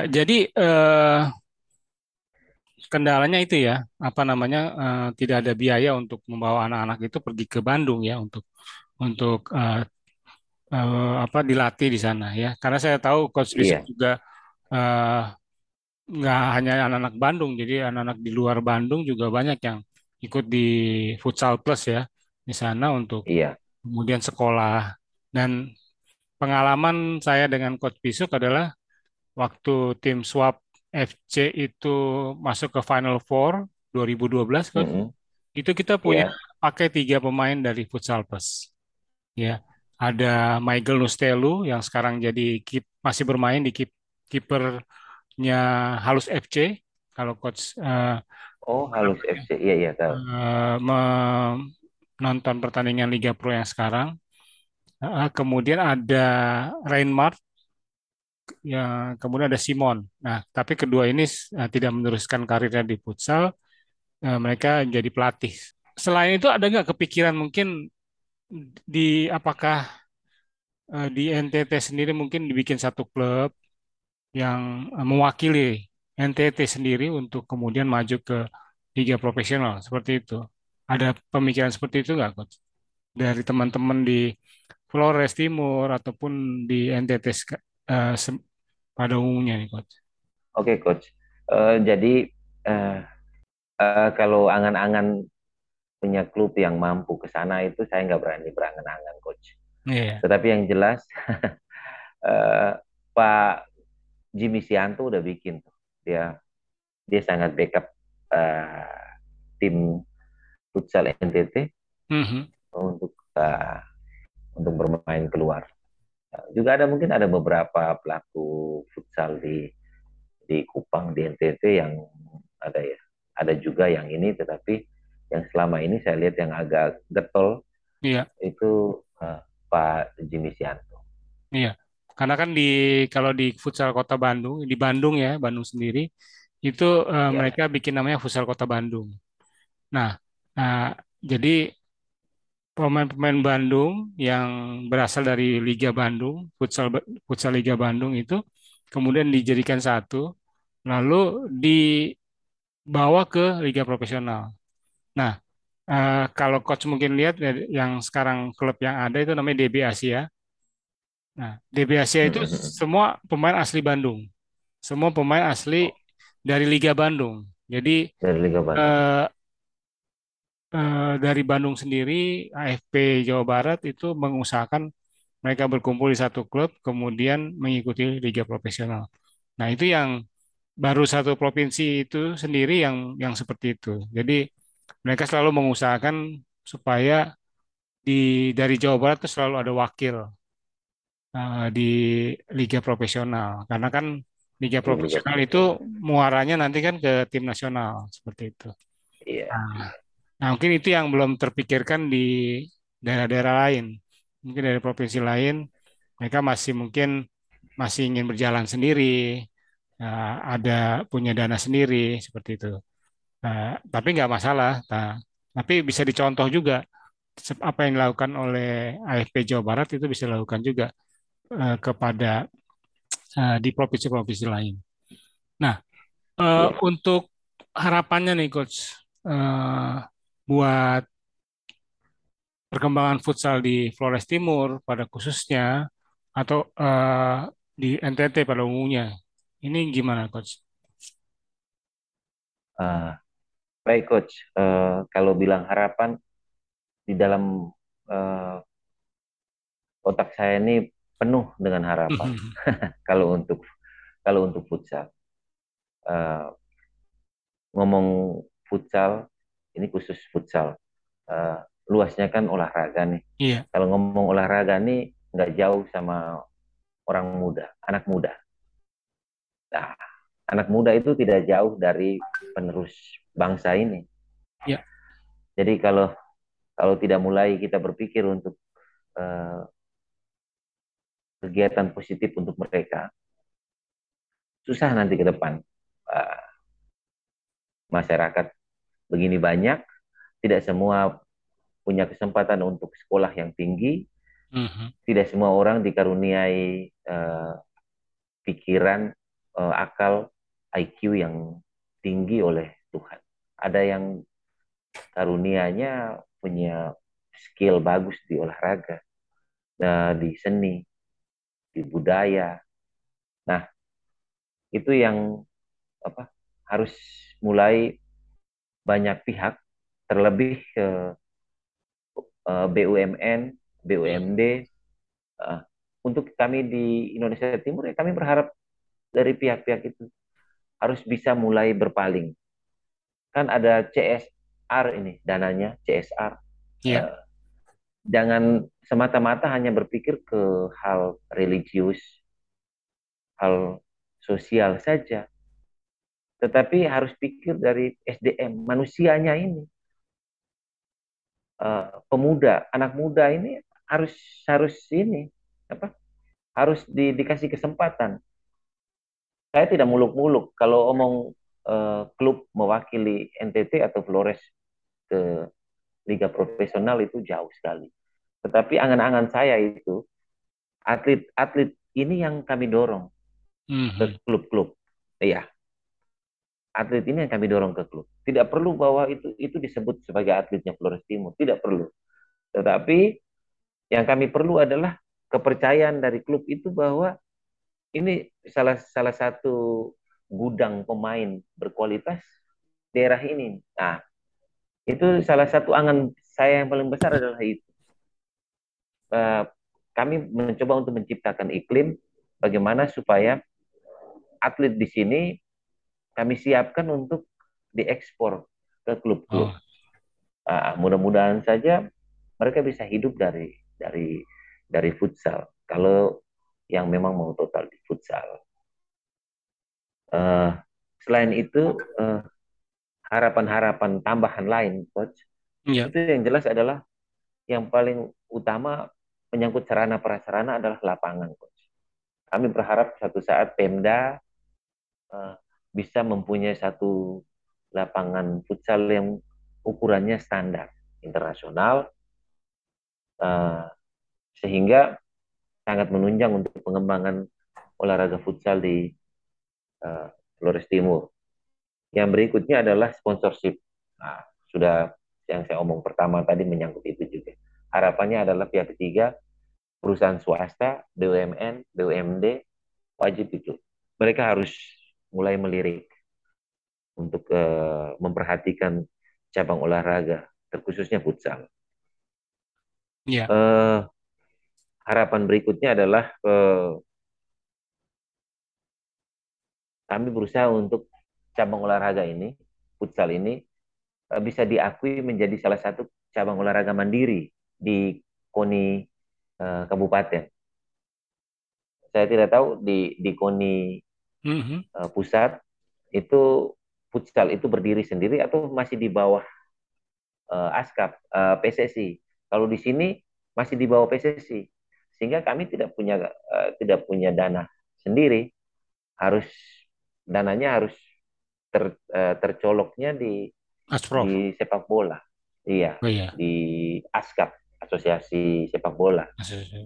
jadi eh, kendalanya itu ya, apa namanya, eh, tidak ada biaya untuk membawa anak-anak itu pergi ke Bandung ya untuk untuk eh, eh, apa dilatih di sana ya. Karena saya tahu Coach Rizky Iya, juga eh, nggak hanya anak-anak Bandung, jadi anak-anak di luar Bandung juga banyak yang ikut di Futsal Plus ya di sana untuk iya. kemudian sekolah. Dan pengalaman saya dengan Coach Bisuk adalah waktu tim Swap FC itu masuk ke Final Four 2012, Coach, Mm-mm. itu kita punya Iya. pakai tiga pemain dari Futsal Plus. Ya, ada Michael Nustelu yang sekarang jadi keep, masih bermain di keep, kipernya Halus FC. Kalau coach eh, Oh, Halus FC. Iya, iya, tahu. eh, menonton pertandingan Liga Pro yang sekarang. Eh, kemudian ada Reinmart, ya, kemudian ada Simon. Nah, tapi kedua ini eh, tidak meneruskan karirnya di futsal, eh, mereka jadi pelatih. Selain itu ada nggak kepikiran mungkin di apakah eh, di NTT sendiri mungkin dibikin satu klub yang mewakili NTT sendiri untuk kemudian maju ke liga profesional seperti itu. Ada pemikiran seperti itu nggak, Coach? Dari teman-teman di Flores Timur ataupun di NTT se- pada umumnya nih, Coach. Oke, Coach. Eh, jadi eh, eh, kalau angan-angan punya klub yang mampu ke sana itu saya nggak berani berangan-angan, Coach. Iya. Tetapi yang jelas eh, Pak Jimmy Sianto udah bikin tuh. Dia dia sangat backup eh, tim futsal NTT Mhm. untuk eh, untuk bermain keluar. Juga ada mungkin ada beberapa pelaku futsal di di Kupang di NTT yang ada ya. Ada juga yang ini tetapi yang selama ini saya lihat yang agak getol Iya, itu eh, Pak Jimmy Sianto. iya. Karena kan di kalau di futsal Kota Bandung, di Bandung ya, Bandung sendiri itu eh, Ya, mereka bikin namanya futsal Kota Bandung. Nah, nah, jadi pemain-pemain Bandung yang berasal dari Liga Bandung, futsal futsal Liga Bandung itu kemudian dijadikan satu, lalu dibawa ke Liga Profesional. Nah, eh, kalau coach mungkin lihat ya, yang sekarang klub yang ada itu namanya DB Asia. Nah, DB Asia itu semua pemain asli Bandung, semua pemain asli dari Liga Bandung. Jadi dari Liga Bandung. eh, eh, dari Bandung sendiri, AFP Jawa Barat itu mengusahakan mereka berkumpul di satu klub, kemudian mengikuti liga profesional. Nah, itu yang baru satu provinsi itu sendiri yang yang seperti itu. Jadi mereka selalu mengusahakan supaya di dari Jawa Barat itu selalu ada wakil eh, di liga profesional. Karena kan liga Liga profesional itu muaranya nanti kan ke tim nasional seperti itu. Iya, Nah, iya. Nah, mungkin itu yang belum terpikirkan di daerah-daerah lain. Mungkin dari provinsi lain, mereka masih mungkin masih ingin berjalan sendiri, eh, ada punya dana sendiri seperti itu. Eh, tapi nggak masalah. Nah, tapi bisa dicontoh juga apa yang dilakukan oleh AFP Jawa Barat itu bisa dilakukan juga eh, kepada eh, di provinsi-provinsi lain. Nah, eh, Iya. untuk harapannya nih, Coach, eh, buat perkembangan futsal di Flores Timur pada khususnya atau eh, di NTT pada umumnya. Ini gimana, Coach? Eh, baik, Coach. Eh, kalau bilang harapan di dalam eh, otak saya ini penuh dengan harapan. Kalau untuk kalau untuk futsal, Eh, ngomong futsal, ini khusus futsal. Eh, luasnya kan olahraga nih. Iya, Kalau ngomong olahraga nih nggak jauh sama orang muda, anak muda. Nah, anak muda itu tidak jauh dari penerus bangsa ini. iya, Jadi kalau kalau tidak mulai kita berpikir untuk eh, kegiatan positif untuk mereka, susah nanti ke depan. Eh, masyarakat begini banyak, tidak semua punya kesempatan untuk sekolah yang tinggi, Mhm. tidak semua orang dikaruniai eh, pikiran uh, akal IQ yang tinggi oleh Tuhan. Ada yang karunianya punya skill bagus di olahraga, nah, di seni, di budaya. Nah, itu yang apa harus mulai banyak pihak, terlebih ke uh, BUMN, BUMD. Uh, untuk kami di Indonesia Timur ya kami berharap dari pihak-pihak itu harus bisa mulai berpaling. Kan ada CSR ini dananya CSR. Yeah. Uh, jangan semata-mata hanya berpikir ke hal religius, hal sosial saja. Tetapi harus pikir dari SDM manusianya ini. Uh, pemuda, anak muda ini harus harus ini apa? Harus di, dikasih kesempatan. Saya tidak muluk-muluk kalau omong uh, klub mewakili NTT atau Flores ke liga profesional itu jauh sekali. Tetapi angan-angan saya itu atlet-atlet ini yang kami dorong mm-hmm. ke klub-klub. Iya. Atlet ini yang kami dorong ke klub. Tidak perlu bahwa itu itu disebut sebagai atletnya Flores Timur, tidak perlu. Tetapi yang kami perlu adalah kepercayaan dari klub itu bahwa ini salah salah satu gudang pemain berkualitas daerah ini. Nah, itu salah satu angan saya yang paling besar adalah itu. Kami mencoba untuk menciptakan iklim bagaimana supaya atlet di sini kami siapkan untuk diekspor ke klub-klub. Oh. Uh, mudah-mudahan saja mereka bisa hidup dari dari dari futsal. Kalau yang memang mau total di futsal. Uh, selain itu uh, harapan-harapan tambahan lain, coach. Ya. Itu yang jelas adalah yang paling utama menyangkut sarana prasarana adalah lapangan, coach. Kami berharap satu saat Pemda uh, bisa mempunyai satu lapangan futsal yang ukurannya standar internasional, uh, sehingga sangat menunjang untuk pengembangan olahraga futsal di uh, Flores Timur. Yang berikutnya adalah sponsorship. Nah, sudah yang saya omong pertama tadi menyangkut itu juga. Harapannya adalah pihak ketiga, perusahaan swasta, BUMN, BUMD, wajib itu. Mereka harus mulai melirik untuk uh, memperhatikan cabang olahraga, terkhususnya futsal. Ya. Uh, harapan berikutnya adalah uh, kami berusaha untuk cabang olahraga ini, futsal ini, eh, bisa diakui menjadi salah satu cabang olahraga mandiri di KONI uh, Kabupaten. Saya tidak tahu di di KONI mm-hmm. uh, pusat itu futsal itu berdiri sendiri atau masih di bawah uh, ASKAP uh, PSSI. Kalau di sini masih di bawah PSSI, sehingga kami tidak punya uh, tidak punya dana sendiri, harus dananya harus ter, uh, tercoloknya di Asprof. di sepak bola. Iya, oh, iya. di ASKAP, Asosiasi Sepak Bola. Asosiasi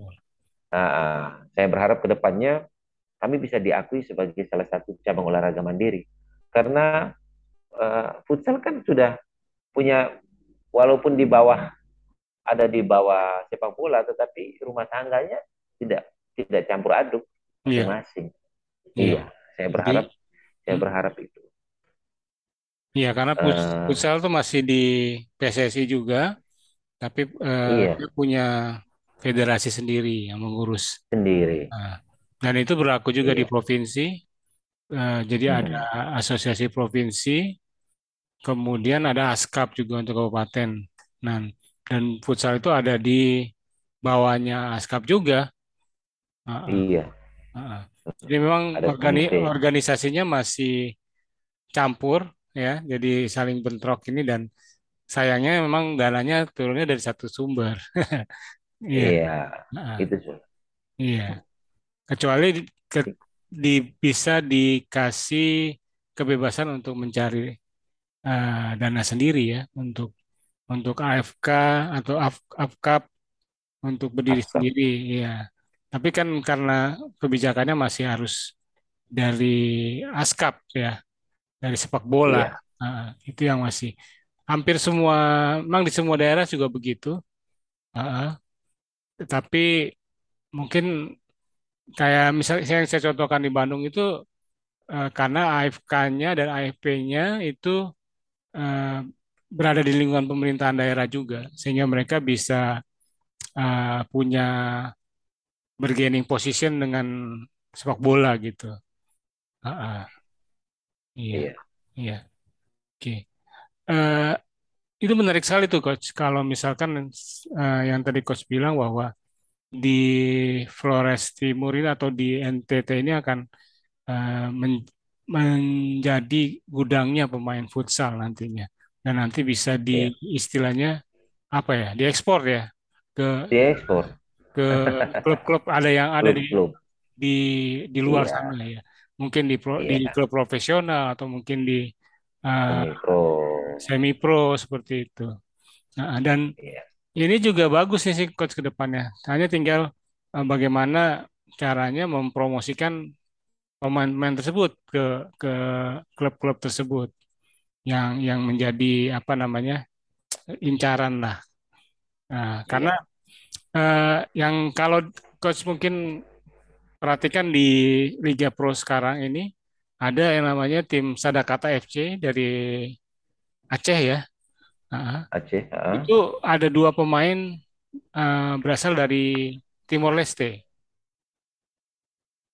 Uh, saya berharap ke depannya kami bisa diakui sebagai salah satu cabang olahraga mandiri. Karena uh, futsal kan sudah punya, walaupun di bawah, ada di bawah sepak bola, tetapi rumah tangganya tidak tidak campur aduk iya. masing-masing. Iya. iya, saya berharap, Jadi, saya hmm. berharap itu. Iya, karena uh, futsal tuh masih di PSSI juga, tapi uh, iya. dia punya federasi sendiri yang mengurus. Sendiri. Nah, dan itu berlaku juga iya. di provinsi. Uh, jadi hmm. ada asosiasi provinsi, kemudian ada askap juga untuk kabupaten. Nah, dan futsal itu ada di bawahnya askap juga. Uh, iya. Uh, jadi memang organi organisasinya masih campur ya jadi saling bentrok ini dan sayangnya memang dananya turunnya dari satu sumber iya yeah. nah, itu iya kecuali ke, di, bisa dikasih kebebasan untuk mencari uh, dana sendiri ya untuk untuk AFK atau AFKAP untuk berdiri AFK. sendiri ya tapi kan karena kebijakannya masih harus dari askap ya dari sepak bola. Uh, itu yang masih. Hampir semua memang di semua daerah juga begitu. Uh, tapi mungkin kayak misalnya yang saya contohkan di Bandung itu uh, karena AFK-nya dan AFP-nya itu uh, berada di lingkungan pemerintahan daerah juga sehingga mereka bisa uh, punya bargaining position dengan sepak bola gitu. Uh, uh. Iya, iya. Oke. Okay. Uh, itu menarik sekali tuh coach. Kalau misalkan uh, yang tadi coach bilang bahwa di Flores Timur ini atau di NTT ini akan uh, men menjadi gudangnya pemain futsal nantinya dan nanti bisa di yeah. istilahnya apa ya diekspor ya ke diekspor ke klub-klub ada yang ada di di di luar yeah. sana ya mungkin di pro, yeah. di klub profesional atau mungkin di uh, semi pro semi pro seperti itu nah, dan yeah. Ini juga bagus sih coach ke depannya hanya tinggal uh, bagaimana caranya mempromosikan pemain-pemain tersebut ke ke klub-klub tersebut yang yang menjadi apa namanya incaran lah. Nah, karena uh, yang kalau coach mungkin perhatikan di Liga Pro sekarang ini ada yang namanya tim Sadakata FC dari Aceh ya. Uh, Aceh. Uh. Itu ada dua pemain uh, berasal dari Timor Leste.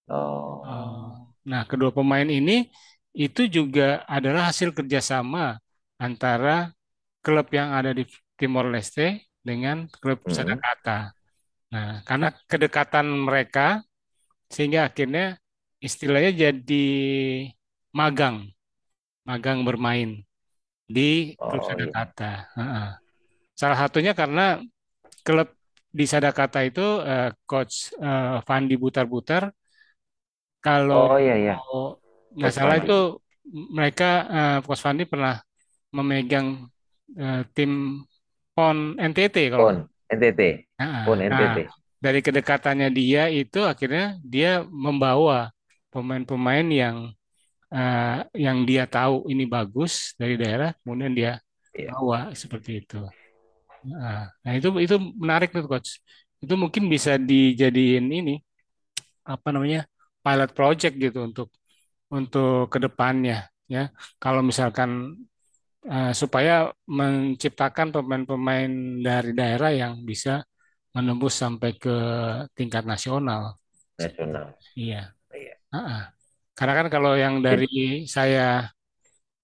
Oh. Uh, nah, kedua pemain ini itu juga adalah hasil kerjasama antara klub yang ada di Timor Leste dengan klub hmm. Sadakata. Nah, karena kedekatan mereka sehingga akhirnya istilahnya jadi magang, magang bermain di klub oh, Sadakata. Iya. Salah satunya karena klub di Sadakata itu uh, coach uh, Fandi Butar-Butar. Kalau oh, iya, iya. nggak salah itu mereka uh, Coach Fandi pernah memegang uh, tim PON NTT kalau PON NTT nah, PON NTT nah, dari kedekatannya dia itu akhirnya dia membawa pemain-pemain yang uh, yang dia tahu ini bagus dari daerah kemudian dia yeah. bawa seperti itu nah, nah itu itu menarik tuh coach itu mungkin bisa dijadiin ini apa namanya pilot project gitu untuk untuk ke depannya ya kalau misalkan uh, supaya menciptakan pemain-pemain dari daerah yang bisa menembus sampai ke tingkat nasional. Nasional. Iya. iya. Uh -uh. Karena kan kalau yang dari saya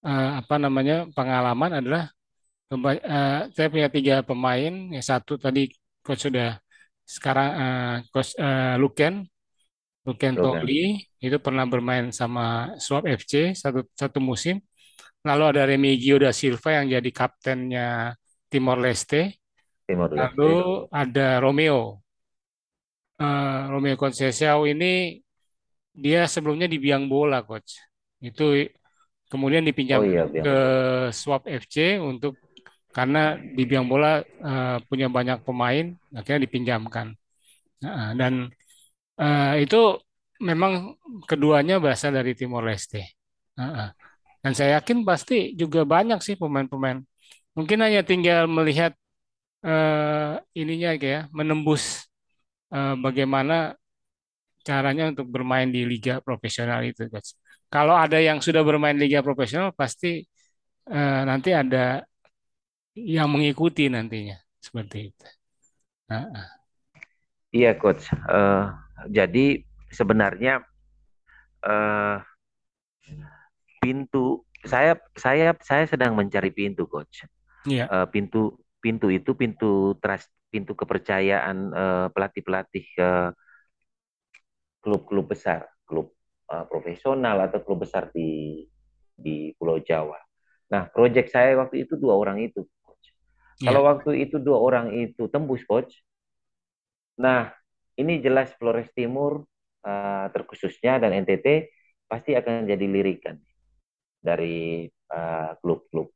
uh, apa namanya pengalaman adalah uh, saya punya tiga pemain, yang satu tadi coach sudah sekarang uh, coach uh, Luken Luken Toli itu pernah bermain sama Swap FC satu satu musim. Lalu ada Remigio da Silva yang jadi kaptennya Timor Leste. Timor Leste. Lalu ada Romeo. Uh, Romeo Conceição ini dia sebelumnya di Biang Bola, coach. Itu kemudian dipinjam oh, iya, ke Swap FC untuk karena di Biang Bola uh, punya banyak pemain, akhirnya dipinjamkan. Nah, dan uh, itu memang keduanya berasal dari Timor Leste. Uh, uh. Dan saya yakin pasti juga banyak sih pemain-pemain. Mungkin hanya tinggal melihat uh, ininya ya, menembus uh, bagaimana caranya untuk bermain di liga profesional itu, guys. Kalau ada yang sudah bermain liga profesional, pasti uh, nanti ada yang mengikuti nantinya seperti itu. Uh, uh. Iya, coach. Uh, jadi sebenarnya uh, pintu saya saya saya sedang mencari pintu, coach. Yeah. Uh, pintu pintu itu pintu trust pintu kepercayaan uh, pelatih-pelatih uh, klub-klub besar, klub uh, profesional atau klub besar di di Pulau Jawa. Nah, proyek saya waktu itu dua orang itu, coach. Yeah. Kalau waktu itu dua orang itu tembus, coach. Nah, ini jelas Flores Timur uh, terkhususnya dan NTT pasti akan jadi lirikan dari eh, klub-klub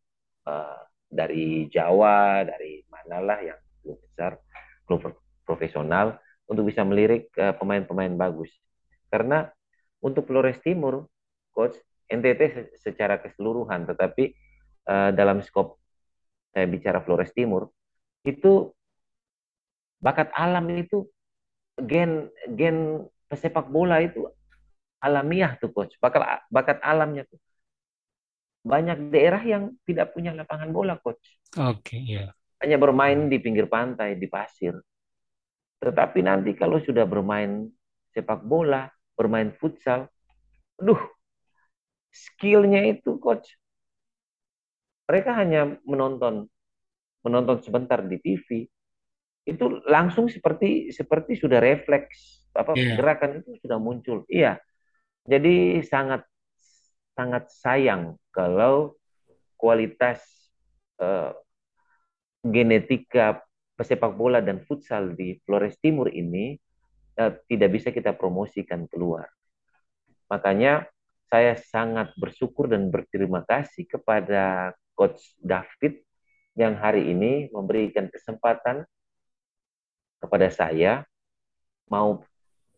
uh, uh, dari Jawa, dari manalah yang klub besar, klub profesional untuk bisa melirik pemain-pemain uh, bagus. Karena untuk Flores Timur, coach NTT secara keseluruhan, tetapi uh, dalam skop saya bicara Flores Timur itu bakat alam itu gen gen pesepak bola itu alamiah tuh coach bakat bakat alamnya tuh banyak daerah yang tidak punya lapangan bola coach oke okay, ya yeah. hanya bermain di pinggir pantai di pasir tetapi nanti kalau sudah bermain sepak bola bermain futsal aduh skillnya itu coach mereka hanya menonton menonton sebentar di TV itu langsung seperti seperti sudah refleks apa yeah. gerakan itu sudah muncul. Iya. Jadi sangat sangat sayang kalau kualitas uh, genetika pesepak bola dan futsal di Flores Timur ini uh, tidak bisa kita promosikan keluar. Makanya saya sangat bersyukur dan berterima kasih kepada Coach David yang hari ini memberikan kesempatan kepada saya mau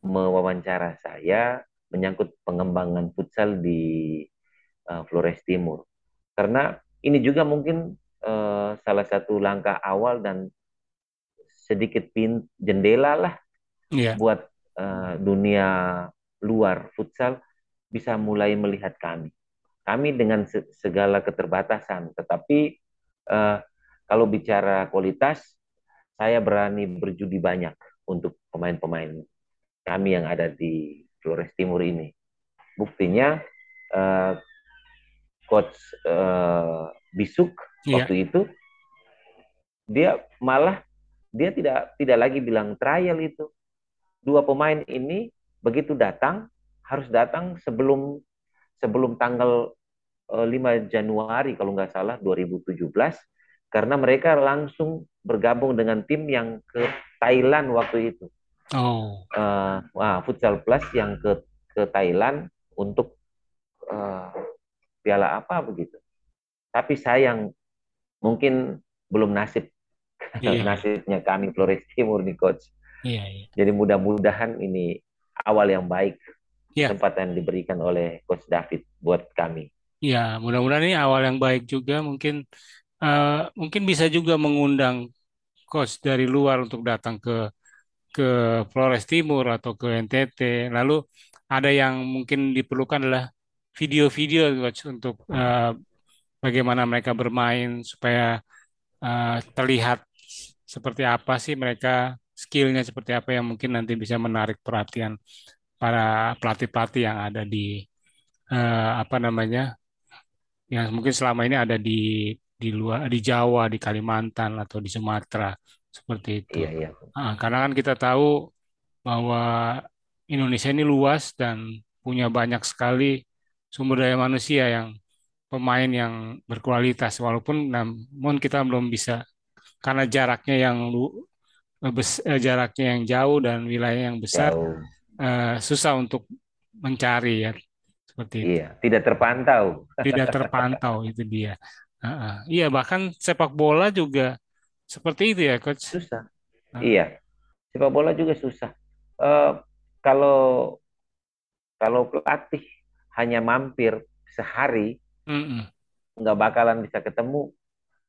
mewawancara saya menyangkut pengembangan futsal di uh, Flores Timur. Karena ini juga mungkin uh, salah satu langkah awal dan sedikit pin jendela lah yeah. buat uh, dunia luar futsal bisa mulai melihat kami. Kami dengan segala keterbatasan, tetapi uh, kalau bicara kualitas saya berani berjudi banyak untuk pemain-pemain kami yang ada di Flores Timur ini. Buktinya uh, coach uh, Bisuk yeah. waktu itu dia malah dia tidak tidak lagi bilang trial itu. Dua pemain ini begitu datang harus datang sebelum sebelum tanggal uh, eh, 5 Januari kalau nggak salah 2017 karena mereka langsung bergabung dengan tim yang ke Thailand waktu itu. Oh. Uh, wah, Futsal Plus yang ke ke Thailand untuk uh, piala apa begitu. Tapi sayang mungkin belum nasib yeah. nasibnya kami Flores Timur nih coach. Yeah, yeah. Jadi mudah-mudahan ini awal yang baik yeah. kesempatan diberikan oleh coach David buat kami. Ya, mudah-mudahan ini awal yang baik juga mungkin uh, mungkin bisa juga mengundang coach dari luar untuk datang ke ke Flores Timur atau ke NTT. Lalu ada yang mungkin diperlukan adalah video-video coach untuk uh, bagaimana mereka bermain supaya uh, terlihat seperti apa sih mereka skillnya seperti apa yang mungkin nanti bisa menarik perhatian para pelatih-pelatih yang ada di uh, apa namanya yang mungkin selama ini ada di di luar di Jawa, di Kalimantan atau di Sumatera seperti itu. Iya, iya. Nah, karena kan kita tahu bahwa Indonesia ini luas dan punya banyak sekali sumber daya manusia yang pemain yang berkualitas walaupun namun kita belum bisa karena jaraknya yang lu, bes, eh, jaraknya yang jauh dan wilayah yang besar uh, susah untuk mencari ya seperti itu. Iya, tidak terpantau. Tidak terpantau itu dia. Uh, iya, bahkan sepak bola juga seperti itu ya, coach. Susah. Uh. Iya, sepak bola juga susah. Uh, kalau kalau pelatih hanya mampir sehari, mm -mm. nggak bakalan bisa ketemu.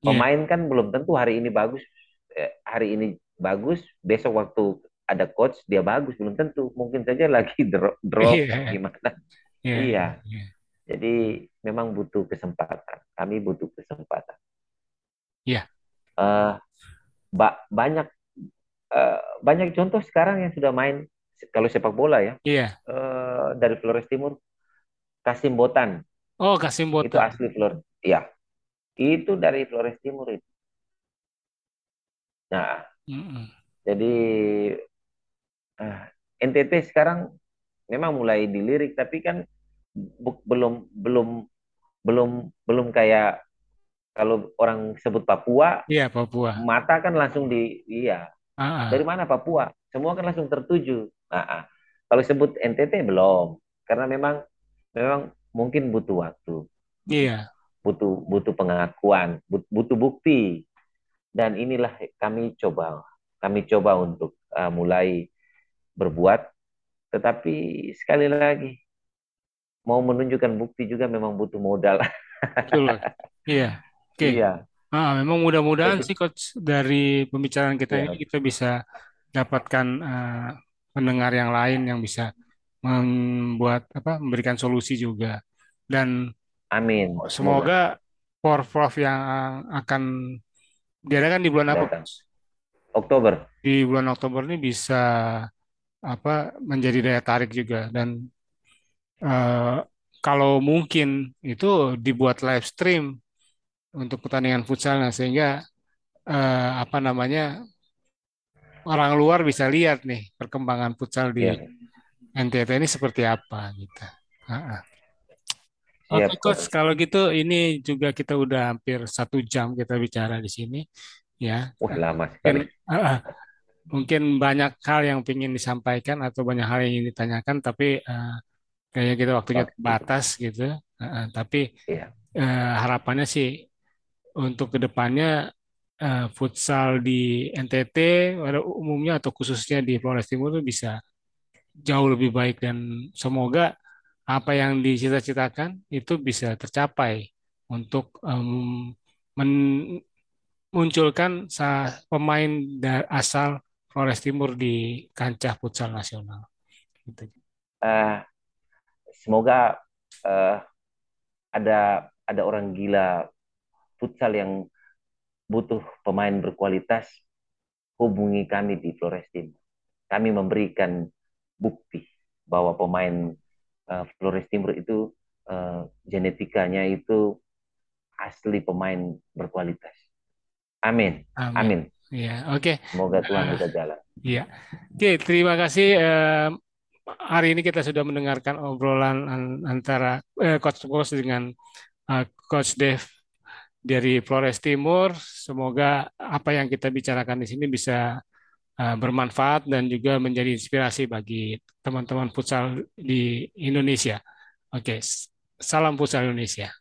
Iya. Pemain yeah. kan belum tentu hari ini bagus, eh, hari ini bagus, besok waktu ada coach dia bagus belum tentu. Mungkin saja lagi drop, drop yeah. gimana. Yeah. Iya. Yeah. Jadi memang butuh kesempatan. Kami butuh kesempatan. Iya. Uh, ba banyak uh, banyak contoh sekarang yang sudah main kalau sepak bola ya. Iya. Uh, dari Flores Timur, Kasim Botan. Oh, Kasim Botan. Itu asli Flores. Iya. Itu dari Flores Timur itu. Nah, mm -mm. jadi uh, NTT sekarang memang mulai dilirik, tapi kan belum belum belum belum kayak kalau orang sebut Papua, iya Papua. Mata kan langsung di iya. Ah, ah. Dari mana Papua? Semua kan langsung tertuju. Ah. kalau sebut NTT belum, karena memang memang mungkin butuh waktu. Iya. Butuh butuh pengakuan, butuh bukti. Dan inilah kami coba kami coba untuk uh, mulai berbuat tetapi sekali lagi mau menunjukkan bukti juga memang butuh modal. Betul. Iya. Oke. Okay. Iya. Ah, memang mudah-mudahan sih coach dari pembicaraan kita iya. ini kita bisa dapatkan uh, pendengar yang lain yang bisa membuat apa memberikan solusi juga dan amin semoga for prof yang akan diadakan di bulan apa Oktober di bulan Oktober ini bisa apa menjadi daya tarik juga dan uh, kalau mungkin itu dibuat live stream untuk pertandingan futsal nah sehingga uh, apa namanya orang luar bisa lihat nih perkembangan futsal di yeah. NTT ini seperti apa gitu. Uh-uh. Oke okay, coach, kalau gitu ini juga kita udah hampir satu jam kita bicara di sini, ya. Wah lama sekali. Mungkin, uh, mungkin banyak hal yang ingin disampaikan atau banyak hal yang ingin ditanyakan, tapi uh, kayaknya kita waktunya terbatas gitu. Uh, tapi yeah. Iya. uh, harapannya sih untuk ke depannya uh, futsal di NTT pada umumnya atau khususnya di Flores Timur itu bisa jauh lebih baik dan semoga apa yang dicita-citakan itu bisa tercapai untuk um, memunculkan pemain asal Flores Timur di kancah futsal nasional. Gitu. Uh, semoga uh, ada ada orang gila futsal yang butuh pemain berkualitas, hubungi kami di Flores Timur. Kami memberikan bukti bahwa pemain uh, Flores Timur itu uh, genetikanya itu asli pemain berkualitas. Amin. Amin. Amin. Ya, oke. Okay. Semoga Tuhan bisa jalan. Iya. Oke, okay, terima kasih. Uh, hari ini kita sudah mendengarkan obrolan antara uh, Coach Bos dengan uh, Coach Dev dari Flores Timur. Semoga apa yang kita bicarakan di sini bisa bermanfaat dan juga menjadi inspirasi bagi teman-teman futsal di Indonesia. Oke, salam futsal Indonesia.